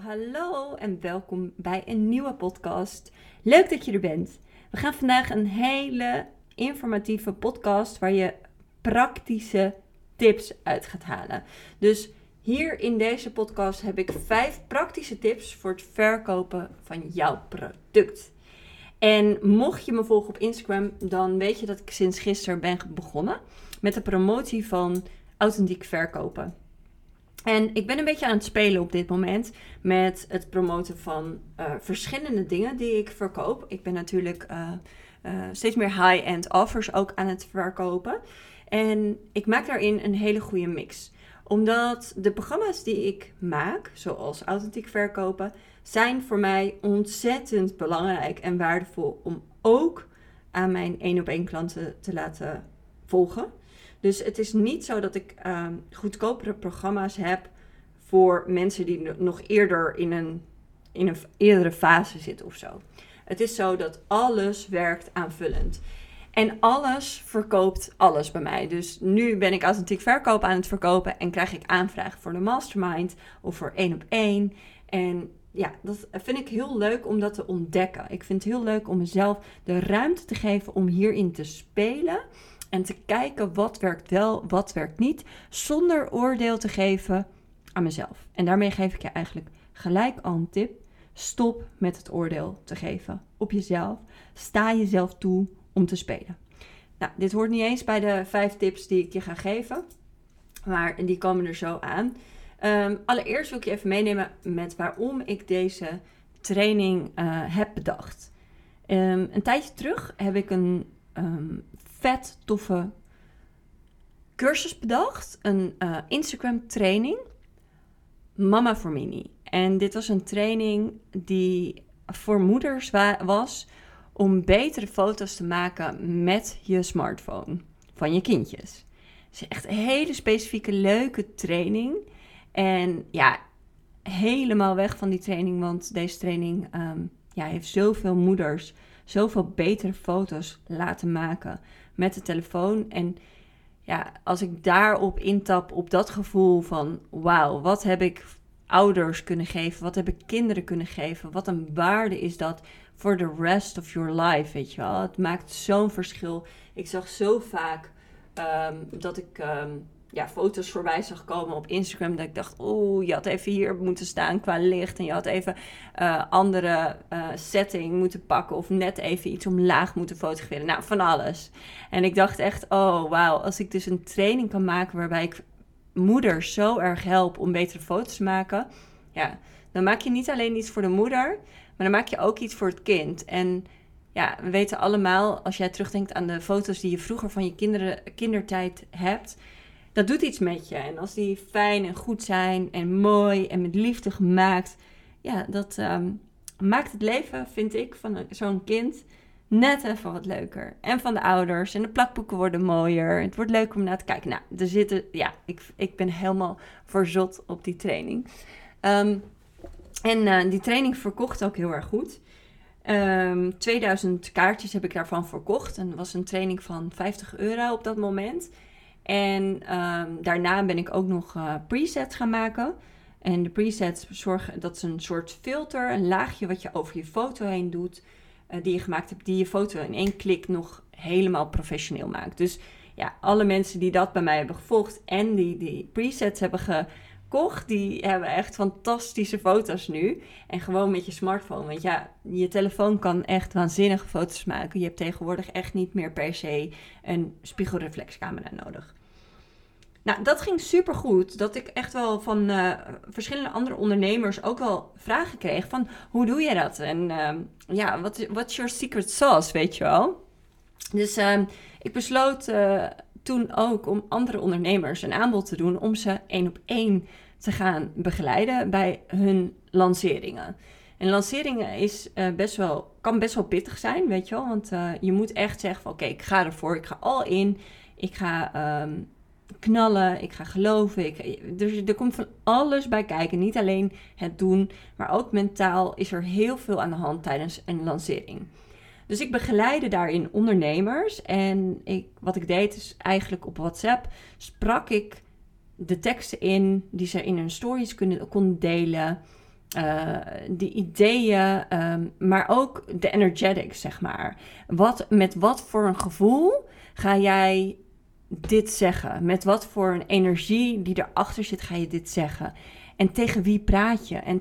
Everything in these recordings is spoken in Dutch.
Hallo, en welkom bij een nieuwe podcast. Leuk dat je er bent. We gaan vandaag een hele informatieve podcast waar je praktische tips uit gaat halen. Dus hier in deze podcast heb ik vijf praktische tips voor het verkopen van jouw product. En mocht je me volgen op Instagram, dan weet je dat ik sinds gisteren ben begonnen met de promotie van authentiek verkopen. En ik ben een beetje aan het spelen op dit moment met het promoten van uh, verschillende dingen die ik verkoop. Ik ben natuurlijk uh, uh, steeds meer high-end offers ook aan het verkopen. En ik maak daarin een hele goede mix. Omdat de programma's die ik maak, zoals authentiek verkopen, zijn voor mij ontzettend belangrijk en waardevol om ook aan mijn één op één klanten te laten volgen. Dus het is niet zo dat ik uh, goedkopere programma's heb voor mensen die nog eerder in een, in een eerdere fase zitten of zo. Het is zo dat alles werkt aanvullend. En alles verkoopt alles bij mij. Dus nu ben ik authentiek verkoop aan het verkopen en krijg ik aanvragen voor de mastermind of voor één op één. En ja, dat vind ik heel leuk om dat te ontdekken. Ik vind het heel leuk om mezelf de ruimte te geven om hierin te spelen. En te kijken wat werkt wel, wat werkt niet. Zonder oordeel te geven aan mezelf. En daarmee geef ik je eigenlijk gelijk al een tip. Stop met het oordeel te geven op jezelf. Sta jezelf toe om te spelen. Nou, dit hoort niet eens bij de vijf tips die ik je ga geven. Maar die komen er zo aan. Um, allereerst wil ik je even meenemen met waarom ik deze training uh, heb bedacht. Um, een tijdje terug heb ik een um, vet toffe cursus bedacht. Een uh, Instagram training. Mama for Mini. En dit was een training die voor moeders was om betere foto's te maken met je smartphone van je kindjes. Het is echt een hele specifieke leuke training. En ja, helemaal weg van die training, want deze training um, ja, heeft zoveel moeders zoveel betere foto's laten maken met de telefoon. En ja, als ik daarop intap, op dat gevoel van wauw, wat heb ik ouders kunnen geven? Wat heb ik kinderen kunnen geven? Wat een waarde is dat voor the rest of your life, weet je wel? Het maakt zo'n verschil. Ik zag zo vaak um, dat ik um, ja, foto's voorbij zag komen op Instagram. Dat ik dacht, oeh, je had even hier moeten staan qua licht. En je had even uh, andere uh, setting moeten pakken. Of net even iets omlaag moeten fotograferen. Nou, van alles. En ik dacht echt, oh wauw, als ik dus een training kan maken waarbij ik moeders zo erg help om betere foto's te maken. Ja, dan maak je niet alleen iets voor de moeder, maar dan maak je ook iets voor het kind. En ja, we weten allemaal, als jij terugdenkt aan de foto's die je vroeger van je kinderen, kindertijd hebt dat doet iets met je. En als die fijn en goed zijn en mooi en met liefde gemaakt, ja, dat ehm, maakt het leven, vind ik, van zo'n kind net even wat leuker. En van de ouders. En de plakboeken worden mooier. Het wordt leuk om naar te kijken. Nou, er zitten, ja, ik, ik ben helemaal verzot op die training. Um, en uh, die training verkocht ook heel erg goed. Um, ehm, 2000 kaartjes heb ik daarvan verkocht. En dat was een training van 50 euro op dat moment. En um, daarna ben ik ook nog uh, presets gaan maken. En de presets zorgen, dat is een soort filter, een laagje wat je over je foto heen doet, uh, die je gemaakt hebt, die je foto in één klik nog helemaal professioneel maakt. Dus ja, alle mensen die dat bij mij hebben gevolgd en die die presets hebben gekocht, die hebben echt fantastische foto's nu. En gewoon met je smartphone. Want ja, je telefoon kan echt waanzinnige foto's maken. Je hebt tegenwoordig echt niet meer per se een spiegelreflexcamera nodig. Nou, dat ging super goed. Dat ik echt wel van uh, verschillende andere ondernemers ook wel vragen kreeg van hoe doe je dat? En uh, ja, wat is your secret sauce, weet je wel? Dus uh, ik besloot eh, toen ook om andere ondernemers een aanbod te doen om ze één op één te gaan begeleiden bij hun lanceringen. En lanceringen is best wel, kan best wel pittig zijn, weet je wel. Want je moet echt zeggen van oké, ik ga ervoor, ik ga al in. Ik ga um, knallen, ik ga geloven. Ik, dus er komt van alles bij kijken. Niet alleen het doen, maar ook mentaal is er heel veel aan de hand tijdens een lancering. Dus ik begeleide daarin ondernemers. En ik, wat ik deed is eigenlijk op WhatsApp sprak ik de teksten in die ze in hun stories konden delen. uh, die ideeën, um, maar ook de energetics, zeg maar. Wat, met wat voor een gevoel ga jij dit zeggen? Met wat voor een energie die erachter zit, ga je dit zeggen? En tegen wie praat je? En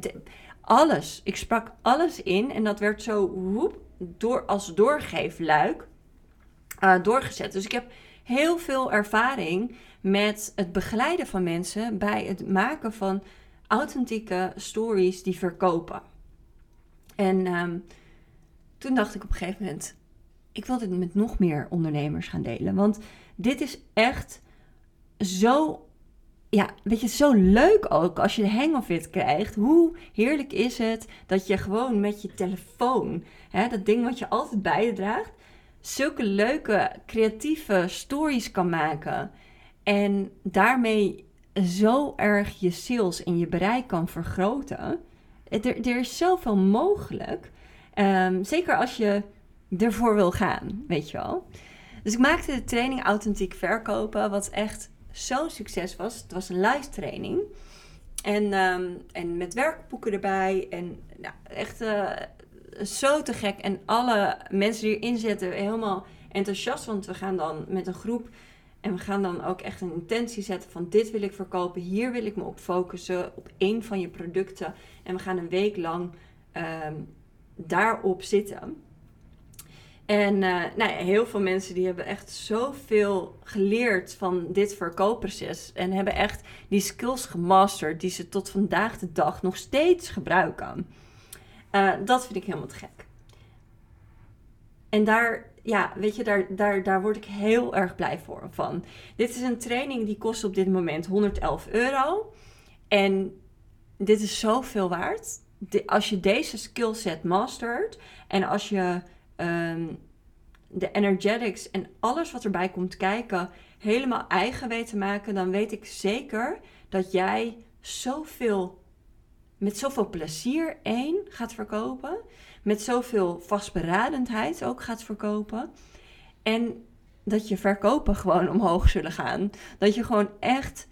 alles. Ik sprak alles in en dat werd zo woep, door, als doorgeefluik uh, doorgezet. Dus ik heb heel veel ervaring met het begeleiden van mensen bij het maken van authentieke stories die verkopen. En um, toen dacht ik op een gegeven moment, ik wil dit met nog meer ondernemers gaan delen. Want dit is echt zo, ja, weet je, zo leuk ook als je de hang krijgt. Hoe heerlijk is het dat je gewoon met je telefoon, hè, dat ding wat je altijd bij je draagt, zulke leuke, creatieve stories kan maken. En daarmee zo erg je sales en je bereik kan vergroten. Er, er is zoveel mogelijk. Um, zeker als je ervoor wil gaan, weet je wel. Dus ik maakte de training Authentiek Verkopen, wat echt zo'n succes was. Het was een live training. En, um, en met werkboeken erbij. En nou, echt uh, zo te gek. En alle mensen die erin zitten helemaal enthousiast. Want we gaan dan met een groep en we gaan dan ook echt een intentie zetten van dit wil ik verkopen, hier wil ik me op focussen, op één van je producten. En we gaan een week lang um, daarop zitten. En uh, nou heel veel mensen die hebben echt zoveel geleerd van dit verkoopproces. En hebben echt die skills gemasterd die ze tot vandaag de dag nog steeds gebruiken. Uh, dat vind ik helemaal te gek. En daar ja, weet je, daar, daar, daar word ik heel erg blij voor, van. Dit is een training die kost op dit moment 111 euro. En dit is zoveel waard. als je deze skillset mastert en als je um, de energetics en alles wat erbij komt kijken helemaal eigen weet te maken, dan weet ik zeker dat jij zoveel, met zoveel plezier één gaat verkopen met zoveel vastberadenheid ook gaat verkopen. En dat je verkopen gewoon omhoog zullen gaan. Dat je gewoon echt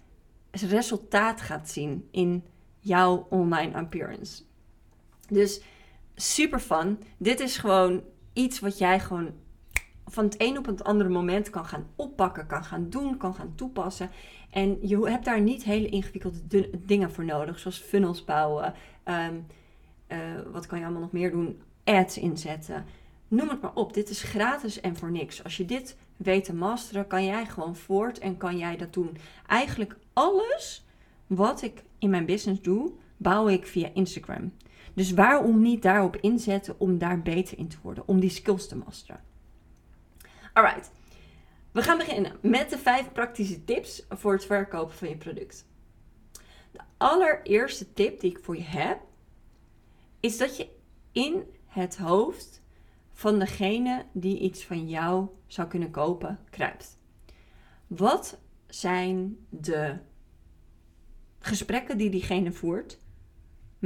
resultaat gaat zien in jouw online appearance. Dus super fun. Dit is gewoon iets wat jij gewoon van het een op het andere moment kan gaan oppakken, kan gaan doen, kan gaan toepassen. En je hebt daar niet hele ingewikkelde dingen voor nodig, zoals funnels bouwen. Ehm, uh, wat kan je allemaal nog meer doen? Ads inzetten. Noem het maar op. Dit is gratis en voor niks. Als je dit weet te masteren, kan jij gewoon voort en kan jij dat doen. Eigenlijk alles wat ik in mijn business doe, bouw ik via Instagram. Dus waarom niet daarop inzetten om daar beter in te worden, om die skills te masteren? Alright, we gaan beginnen met de vijf praktische tips voor het verkopen van je product. De allereerste tip die ik voor je heb, is dat je in het hoofd van degene die iets van jou zou kunnen kopen kruipt. Wat zijn de gesprekken die diegene voert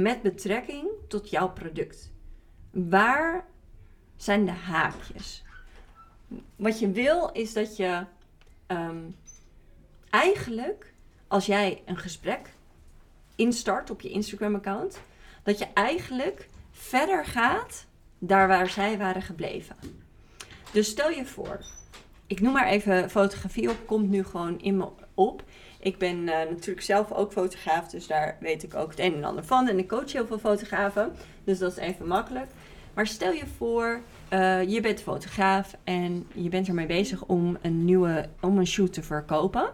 met betrekking tot jouw product? Waar zijn de haakjes? Wat je wil is dat je um, eigenlijk, als jij een gesprek instart op je Instagram-account, dat je eigenlijk verder gaat daar waar zij waren gebleven. Dus stel je voor, ik noem maar even fotografie op, komt nu gewoon in me op. Ik ben uh, natuurlijk zelf ook fotograaf, dus daar weet ik ook het een en ander van. En ik coach heel veel fotografen, dus dat is even makkelijk. Maar stel je voor, uh, je bent fotograaf en je bent ermee bezig om een nieuwe, om een shoot te verkopen.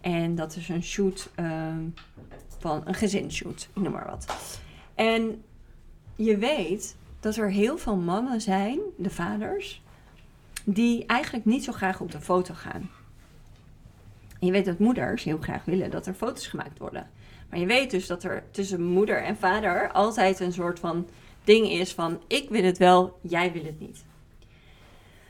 En dat is een shoot uh, van een gezinsshoot, noem maar wat. En je weet dat er heel veel mannen zijn, de vaders, die eigenlijk niet zo graag op de foto gaan. Je weet dat moeders heel graag willen dat er foto's gemaakt worden. Maar je weet dus dat er tussen moeder en vader altijd een soort van ding is van ik wil het wel, jij wil het niet.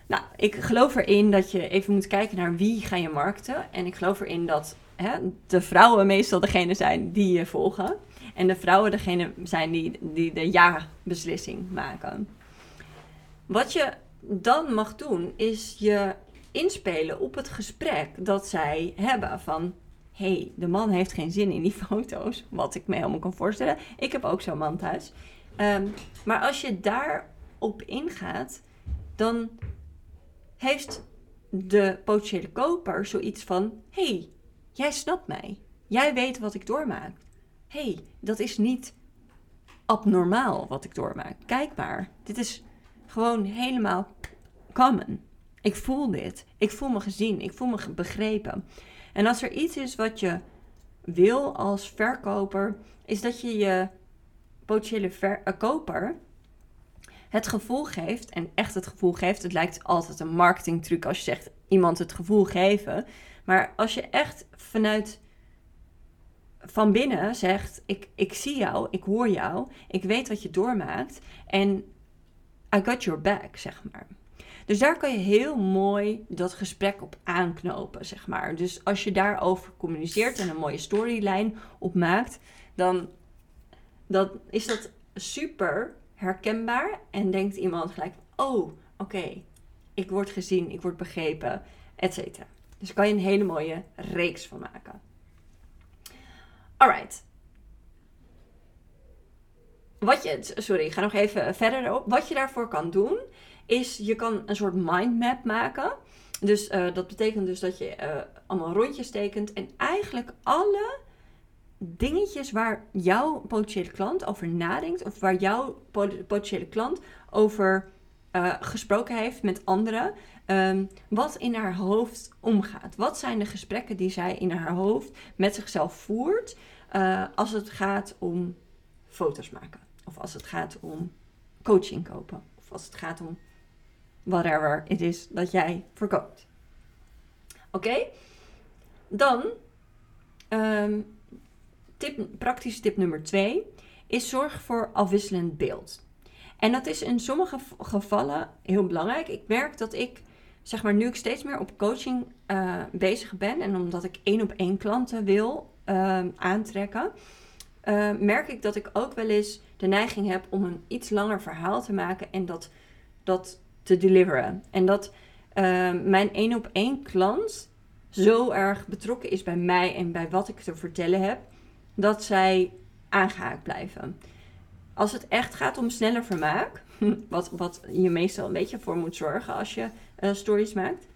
Nou, ik geloof erin dat je even moet kijken naar wie ga je markten. En ik geloof erin dat hè, de vrouwen meestal degene zijn die je volgen. En de vrouwen degene zijn die, die de ja-beslissing maken. Wat je dan mag doen, is je inspelen op het gesprek dat zij hebben. Van hey, de man heeft geen zin in die foto's. Wat ik me helemaal kan voorstellen. Ik heb ook zo'n man thuis. Ehm, maar als je daarop ingaat, dan heeft de potentiële koper zoiets van: hey, jij snapt mij. Jij weet wat ik doormaak. hey, dat is niet abnormaal wat ik doormaak. Kijk maar, dit is gewoon helemaal common. Ik voel dit. Ik voel me gezien. Ik voel me begrepen. En als er iets is wat je wil als verkoper, is dat je je potentiële ver- uh, koper het gevoel geeft, en echt het gevoel geeft, het lijkt altijd een marketingtruc als je zegt iemand het gevoel geven, maar als je echt vanuit van binnen zegt: ik, ik zie jou, ik hoor jou, ik weet wat je doormaakt en I got your back, zeg maar. Dus daar kan je heel mooi dat gesprek op aanknopen, zeg maar. Dus als je daarover communiceert en een mooie storyline opmaakt, dan, dan is dat super herkenbaar en denkt iemand gelijk: oh, oké, ik word gezien, ik word begrepen, et cetera. Dus kan je een hele mooie reeks van maken. Alright. Wat je, sorry, ik ga nog even verder erop. Wat je daarvoor kan doen, is je kan een soort mindmap maken. Dus uh, dat betekent dus dat je uh, allemaal rondjes tekent en eigenlijk alle dingetjes waar jouw potentiële klant over nadenkt, of waar jouw potentiële klant over uh, gesproken heeft met anderen, um, wat in haar hoofd omgaat. Wat zijn de gesprekken die zij in haar hoofd met zichzelf voert als het gaat om foto's maken, of als het gaat om coaching kopen, of als het gaat om whatever het is dat jij verkoopt. Oké? Dan, um, tip, praktische tip nummer twee is zorg voor afwisselend beeld. En dat is in sommige gevallen heel belangrijk. Ik merk dat ik, zeg maar, nu ik steeds meer op coaching uh, bezig ben en omdat ik één op één klanten wil uh, aantrekken, uh, merk ik dat ik ook wel eens de neiging heb om een iets langer verhaal te maken en dat, dat te deliveren. En dat mijn één op één klant zo erg betrokken is bij mij en bij wat ik te vertellen heb, dat zij aangehaakt blijven. Als het echt gaat om sneller vermaak, wat, wat je meestal een beetje voor moet zorgen als je uh, stories maakt,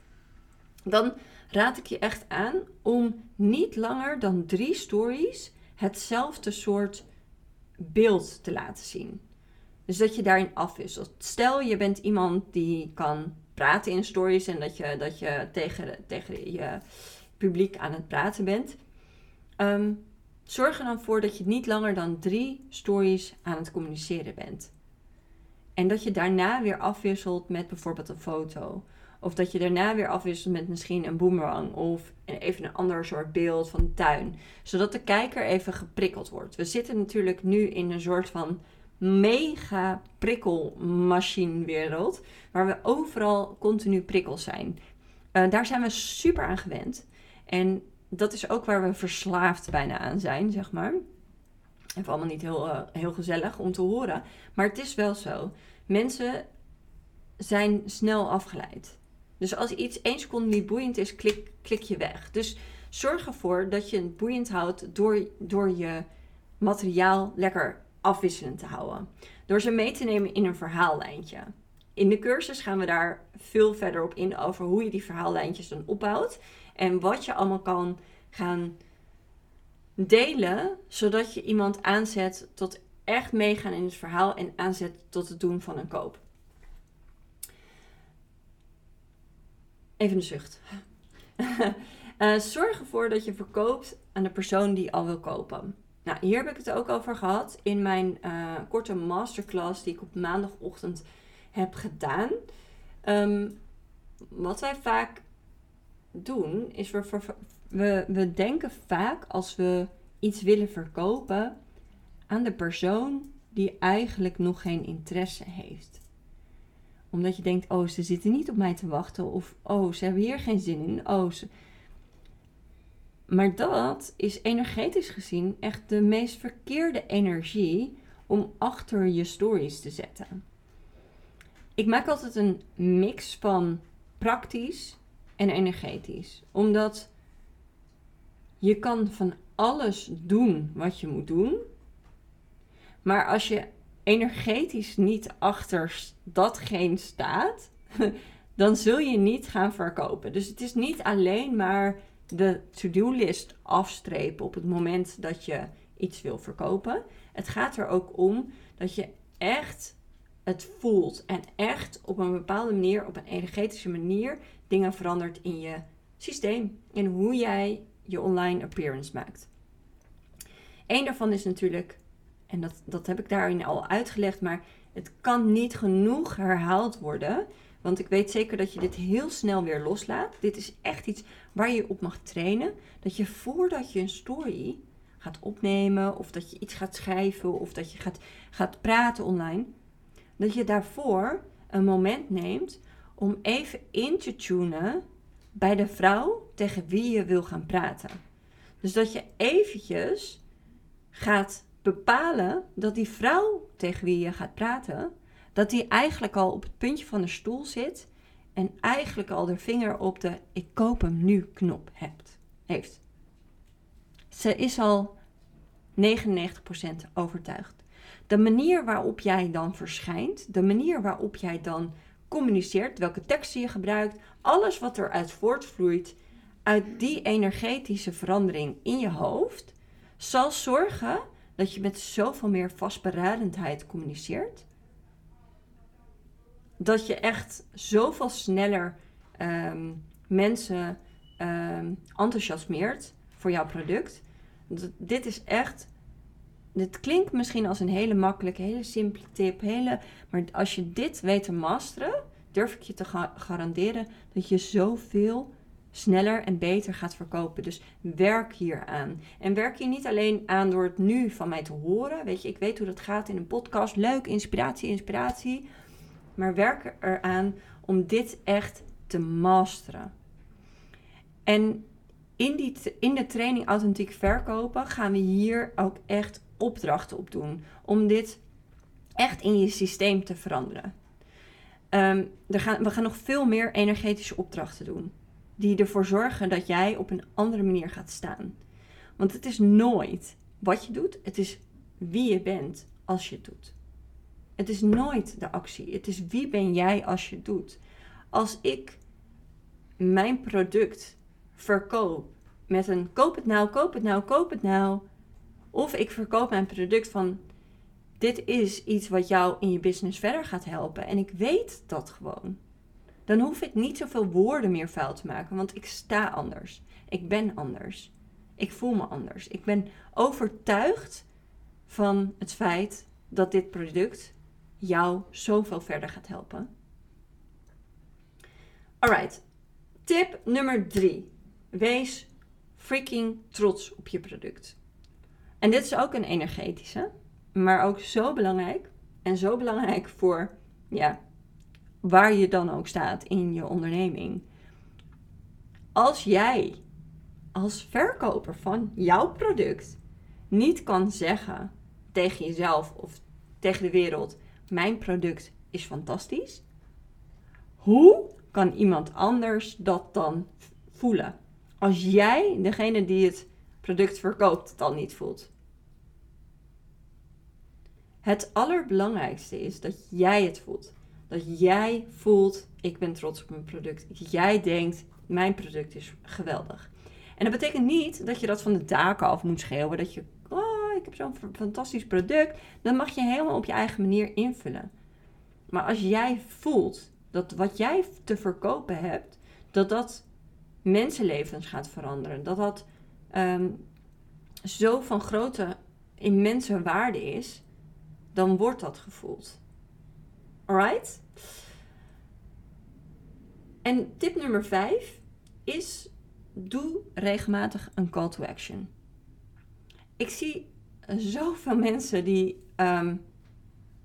dan raad ik je echt aan om niet langer dan drie stories hetzelfde soort beeld te laten zien. Dus dat je daarin afwisselt. Stel je bent iemand die kan praten in stories en dat je, dat je tegen, tegen je publiek aan het praten bent. Um, zorg er dan voor dat je niet langer dan drie stories aan het communiceren bent. En dat je daarna weer afwisselt met bijvoorbeeld een foto. Of dat je daarna weer afwisselt met misschien een boomerang of even een ander soort beeld van de tuin. Zodat de kijker even geprikkeld wordt. We zitten natuurlijk nu in een soort van mega prikkelmachinewereld. Waar we overal continu prikkels zijn. Uh, daar zijn we super aan gewend. En dat is ook waar we verslaafd bijna aan zijn, zeg maar. Even allemaal niet heel, uh, heel gezellig om te horen. Maar het is wel zo. Mensen zijn snel afgeleid. Dus als iets één seconde niet boeiend is, klik, klik je weg. Dus zorg ervoor dat je het boeiend houdt door, door je materiaal lekker afwisselend te houden. Door ze mee te nemen in een verhaallijntje. In de cursus gaan we daar veel verder op in over hoe je die verhaallijntjes dan opbouwt. En wat je allemaal kan gaan delen, zodat je iemand aanzet tot echt meegaan in het verhaal en aanzet tot het doen van een koop. Even een zucht. uh, zorg ervoor dat je verkoopt aan de persoon die al wil kopen. Nou, hier heb ik het ook over gehad in mijn uh, korte masterclass die ik op maandagochtend heb gedaan. Um, wat wij vaak doen, is we, we, we denken vaak als we iets willen verkopen aan de persoon die eigenlijk nog geen interesse heeft. Omdat je denkt, oh, ze zitten niet op mij te wachten. Of, oh, ze hebben hier geen zin in. Oh, ze... Maar dat is energetisch gezien echt de meest verkeerde energie om achter je stories te zetten. Ik maak altijd een mix van praktisch en energetisch. Omdat je kan van alles doen wat je moet doen. Maar als je energetisch niet achter datgene staat, dan zul je niet gaan verkopen. Dus het is niet alleen maar de to-do-list afstrepen op het moment dat je iets wil verkopen. Het gaat er ook om dat je echt het voelt en echt op een bepaalde manier, op een energetische manier, dingen verandert in je systeem. En hoe jij je online appearance maakt. Eén daarvan is natuurlijk, en dat, dat heb ik daarin al uitgelegd, maar het kan niet genoeg herhaald worden. Want ik weet zeker dat je dit heel snel weer loslaat. Dit is echt iets waar je op mag trainen. Dat je voordat je een story gaat opnemen, of dat je iets gaat schrijven, of dat je gaat, gaat praten online, dat je daarvoor een moment neemt om even in te tunen bij de vrouw tegen wie je wil gaan praten. Dus dat je eventjes gaat bepalen dat die vrouw tegen wie je gaat praten, dat die eigenlijk al op het puntje van de stoel zit en eigenlijk al de vinger op de ik koop hem nu knop hebt, heeft. Ze is al 99% overtuigd. De manier waarop jij dan verschijnt, de manier waarop jij dan communiceert, welke teksten je gebruikt, alles wat eruit voortvloeit uit die energetische verandering in je hoofd, zal zorgen dat je met zoveel meer vastberadenheid communiceert. Dat je echt zoveel sneller ehm, mensen um, enthousiasmeert voor jouw product. dit is echt dit klinkt misschien als een hele makkelijke, hele simpele tip. Hele, maar als je dit weet te masteren, durf ik je te garanderen dat je zoveel sneller en beter gaat verkopen. Dus werk hier aan. En werk hier niet alleen aan door het nu van mij te horen. Weet je, ik weet hoe dat gaat in een podcast. Leuk, inspiratie, inspiratie. Maar werk eraan om dit echt te masteren. En in, die, in de training Authentiek Verkopen gaan we hier ook echt opdrachten op doen. Om dit echt in je systeem te veranderen. Ehm, er gaan, we gaan nog veel meer energetische opdrachten doen. Die ervoor zorgen dat jij op een andere manier gaat staan. Want het is nooit wat je doet, het is wie je bent als je het doet. Het is nooit de actie, het is wie ben jij als je doet. Als ik mijn product verkoop met een koop het nou, koop het nou, koop het nou, of ik verkoop mijn product van dit is iets wat jou in je business verder gaat helpen. En ik weet dat gewoon. Dan hoef ik niet zoveel woorden meer fout te maken, want ik sta anders. Ik ben anders. Ik voel me anders. Ik ben overtuigd van het feit dat dit product jou zoveel verder gaat helpen. Alright, tip nummer drie. Wees freaking trots op je product. En dit is ook een energetische, maar ook zo belangrijk. En zo belangrijk voor ja, waar je dan ook staat in je onderneming. Als jij als verkoper van jouw product niet kan zeggen tegen jezelf of tegen de wereld: Mijn product is fantastisch. Hoe kan iemand anders dat dan voelen? Als jij, degene die het product verkoopt, het al niet voelt. Het allerbelangrijkste is dat jij het voelt. Dat jij voelt, ik ben trots op mijn product. Jij denkt, mijn product is geweldig. En dat betekent niet dat je dat van de daken af moet schreeuwen. Dat je, heb zo'n fantastisch product. Dan mag je helemaal op je eigen manier invullen. Maar als jij voelt dat wat jij te verkopen hebt, dat dat mensenlevens gaat veranderen. Dat dat um, zo van grote, immense waarde is, dan wordt dat gevoeld. Alright? En tip nummer 5 is: doe regelmatig een call to action. Ik zie zoveel mensen die um,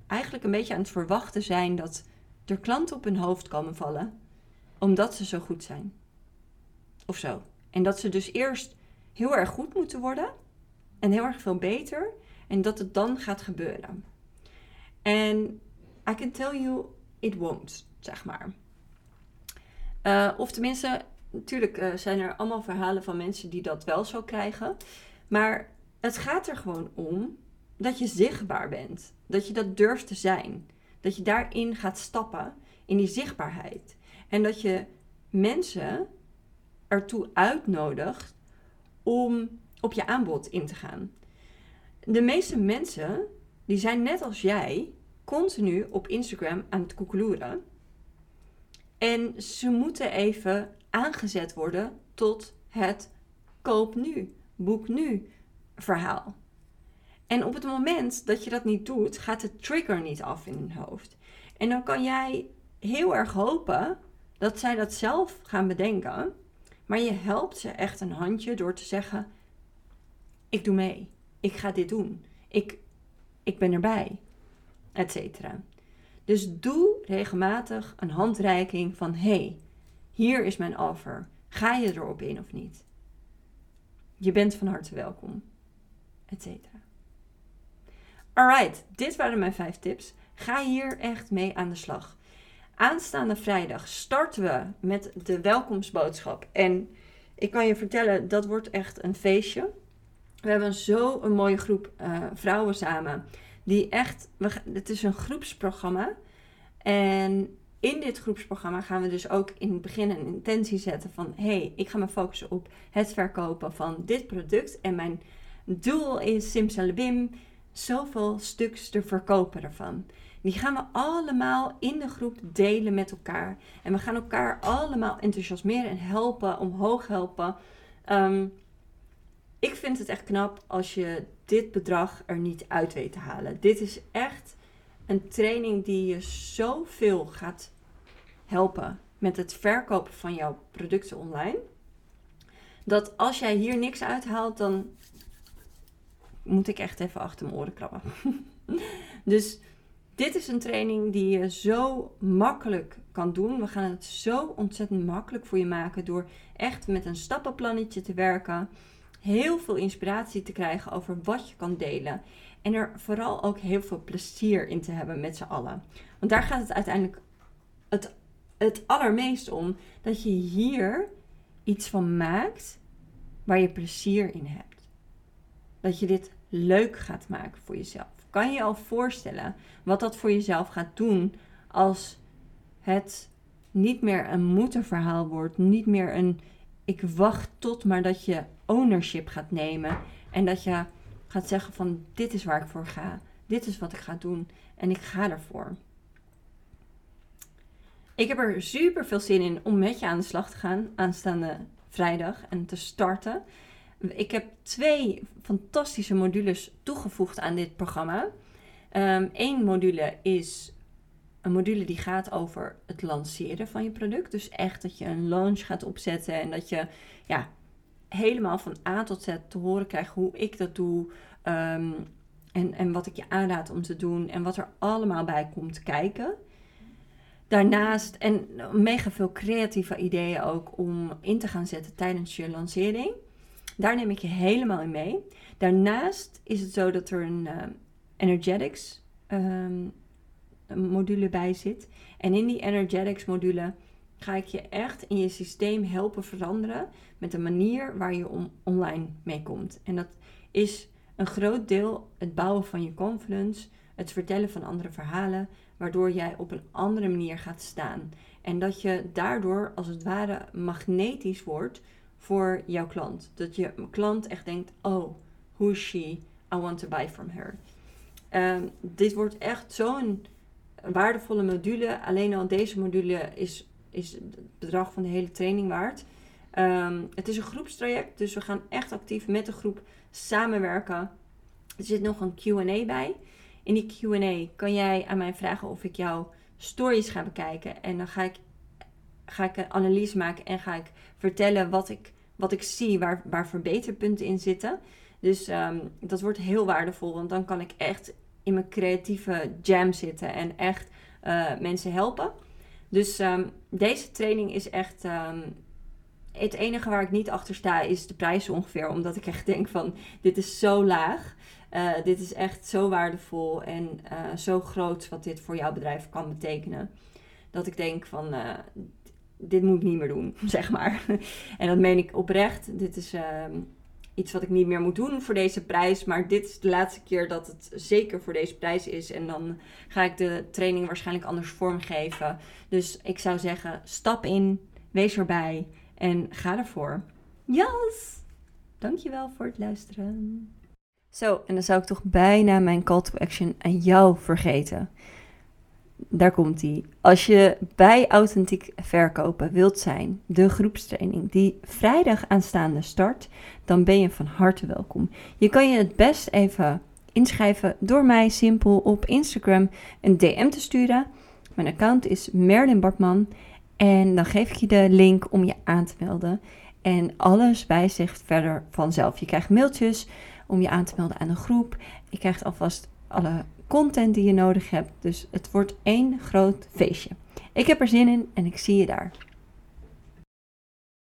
eigenlijk een beetje aan het verwachten zijn dat er klanten op hun hoofd komen vallen, omdat ze zo goed zijn. Of zo. En dat ze dus eerst heel erg goed moeten worden en heel erg veel beter en dat het dan gaat gebeuren. En I can tell you, it won't, zeg maar. Uh, of tenminste, natuurlijk eh, zijn er allemaal verhalen van mensen die dat wel zo krijgen. Maar het gaat er gewoon om dat je zichtbaar bent. Dat je dat durft te zijn. Dat je daarin gaat stappen, in die zichtbaarheid. En dat je mensen ertoe uitnodigt om op je aanbod in te gaan. De meeste mensen, die zijn net als jij, continu op Instagram aan het koekeloeren. En ze moeten even aangezet worden tot het koop nu, boek nu verhaal. En op het moment dat je dat niet doet, gaat de trigger niet af in hun hoofd. En dan kan jij heel erg hopen dat zij dat zelf gaan bedenken. Maar je helpt ze echt een handje door te zeggen: Ik doe mee. Ik ga dit doen. Ik, ik ben erbij. Etcetera. Dus doe regelmatig een handreiking van: hey, hier is mijn offer. Ga je erop in of niet? Je bent van harte welkom. Etcetera. Alright, dit waren mijn vijf tips. Ga hier echt mee aan de slag. Aanstaande vrijdag starten we met de welkomstboodschap. En ik kan je vertellen, dat wordt echt een feestje. We hebben zo een mooie groep uh, vrouwen samen. Die echt, we, het is een groepsprogramma. En in dit groepsprogramma gaan we dus ook in het begin een intentie zetten van... hé, hey, ik ga me focussen op het verkopen van dit product. En mijn doel is simsalabim, zoveel stuks te verkopen ervan. Die gaan we allemaal in de groep delen met elkaar. En we gaan elkaar allemaal enthousiasmeren en helpen, omhoog helpen. Ehm, ik vind het echt knap als je dit bedrag er niet uit weet te halen. Dit is echt een training die je zoveel gaat helpen met het verkopen van jouw producten online. Dat als jij hier niks uithaalt, dan moet ik echt even achter mijn oren krabben. dus dit is een training die je zo makkelijk kan doen. We gaan het zo ontzettend makkelijk voor je maken door echt met een stappenplannetje te werken. Heel veel inspiratie te krijgen over wat je kan delen. En er vooral ook heel veel plezier in te hebben met z'n allen. Want daar gaat het uiteindelijk het, het allermeest om. Dat je hier iets van maakt waar je plezier in hebt. Dat je dit leuk gaat maken voor jezelf. Kan je je al voorstellen wat dat voor jezelf gaat doen als het niet meer een moederverhaal wordt, niet meer een ik wacht tot, maar dat je ownership gaat nemen en dat je gaat zeggen van dit is waar ik voor ga, dit is wat ik ga doen en ik ga ervoor. Ik heb er super veel zin in om met je aan de slag te gaan aanstaande vrijdag en te starten. Ik heb twee fantastische modules toegevoegd aan dit programma. Eén ehm, module is een module die gaat over het lanceren van je product. Dus echt dat je een launch gaat opzetten en dat je ja, helemaal van A tot Z te horen krijgt hoe ik dat doe. Ehm, en, en wat ik je aanraad om te doen en wat er allemaal bij komt kijken. Daarnaast, en mega veel creatieve ideeën ook om in te gaan zetten tijdens je lancering. Daar neem ik je helemaal in mee. Daarnaast is het zo dat er een uh, energetics ehm, module bij zit. En in die energetics module ga ik je echt in je systeem helpen veranderen met de manier waar je om, online mee komt. En dat is een groot deel het bouwen van je confidence, het vertellen van andere verhalen, waardoor jij op een andere manier gaat staan. En dat je daardoor als het ware magnetisch wordt voor jouw klant. Dat je klant echt denkt: oh, who is she? I want to buy from her. Um, dit wordt echt zo'n waardevolle module. Alleen al deze module is, is het bedrag van de hele training waard. Um, het is een groepstraject, dus we gaan echt actief met de groep samenwerken. Er zit nog een QA bij. In die QA kan jij aan mij vragen of ik jouw stories ga bekijken. En dan ga ik ga ik een analyse maken en ga ik vertellen wat ik, wat ik zie, waar, waar verbeterpunten in zitten. Dus ehm, dat wordt heel waardevol, want dan kan ik echt in mijn creatieve jam zitten en echt uh, mensen helpen. Dus um, deze training is echt. Um, het enige waar ik niet achter sta is de prijs ongeveer. Omdat ik echt denk van dit is zo laag. Uh, dit is echt zo waardevol en uh, zo groot wat dit voor jouw bedrijf kan betekenen. Dat ik denk van dit moet ik niet meer doen, zeg maar. en dat meen ik oprecht. Dit is ehm, iets wat ik niet meer moet doen voor deze prijs. Maar dit is de laatste keer dat het zeker voor deze prijs is. En dan ga ik de training waarschijnlijk anders vormgeven. Dus ik zou zeggen, stap in, wees erbij en ga ervoor. Yes! Dankjewel voor het luisteren. Zo, en dan zou ik toch bijna mijn call to action aan jou vergeten. Daar komt hij. Als je bij Authentiek Verkopen wilt zijn, de groepstraining die vrijdag aanstaande start, dan ben je van harte welkom. Je kan je het best even inschrijven door mij simpel op Instagram een DM te sturen. Mijn account is Merlin Bartman en dan geef ik je de link om je aan te melden. En alles wijzigt verder vanzelf. Je krijgt mailtjes om je aan te melden aan een groep. Je krijgt alvast alle content die je nodig hebt. Dus het wordt één groot feestje. Ik heb er zin in en ik zie je daar.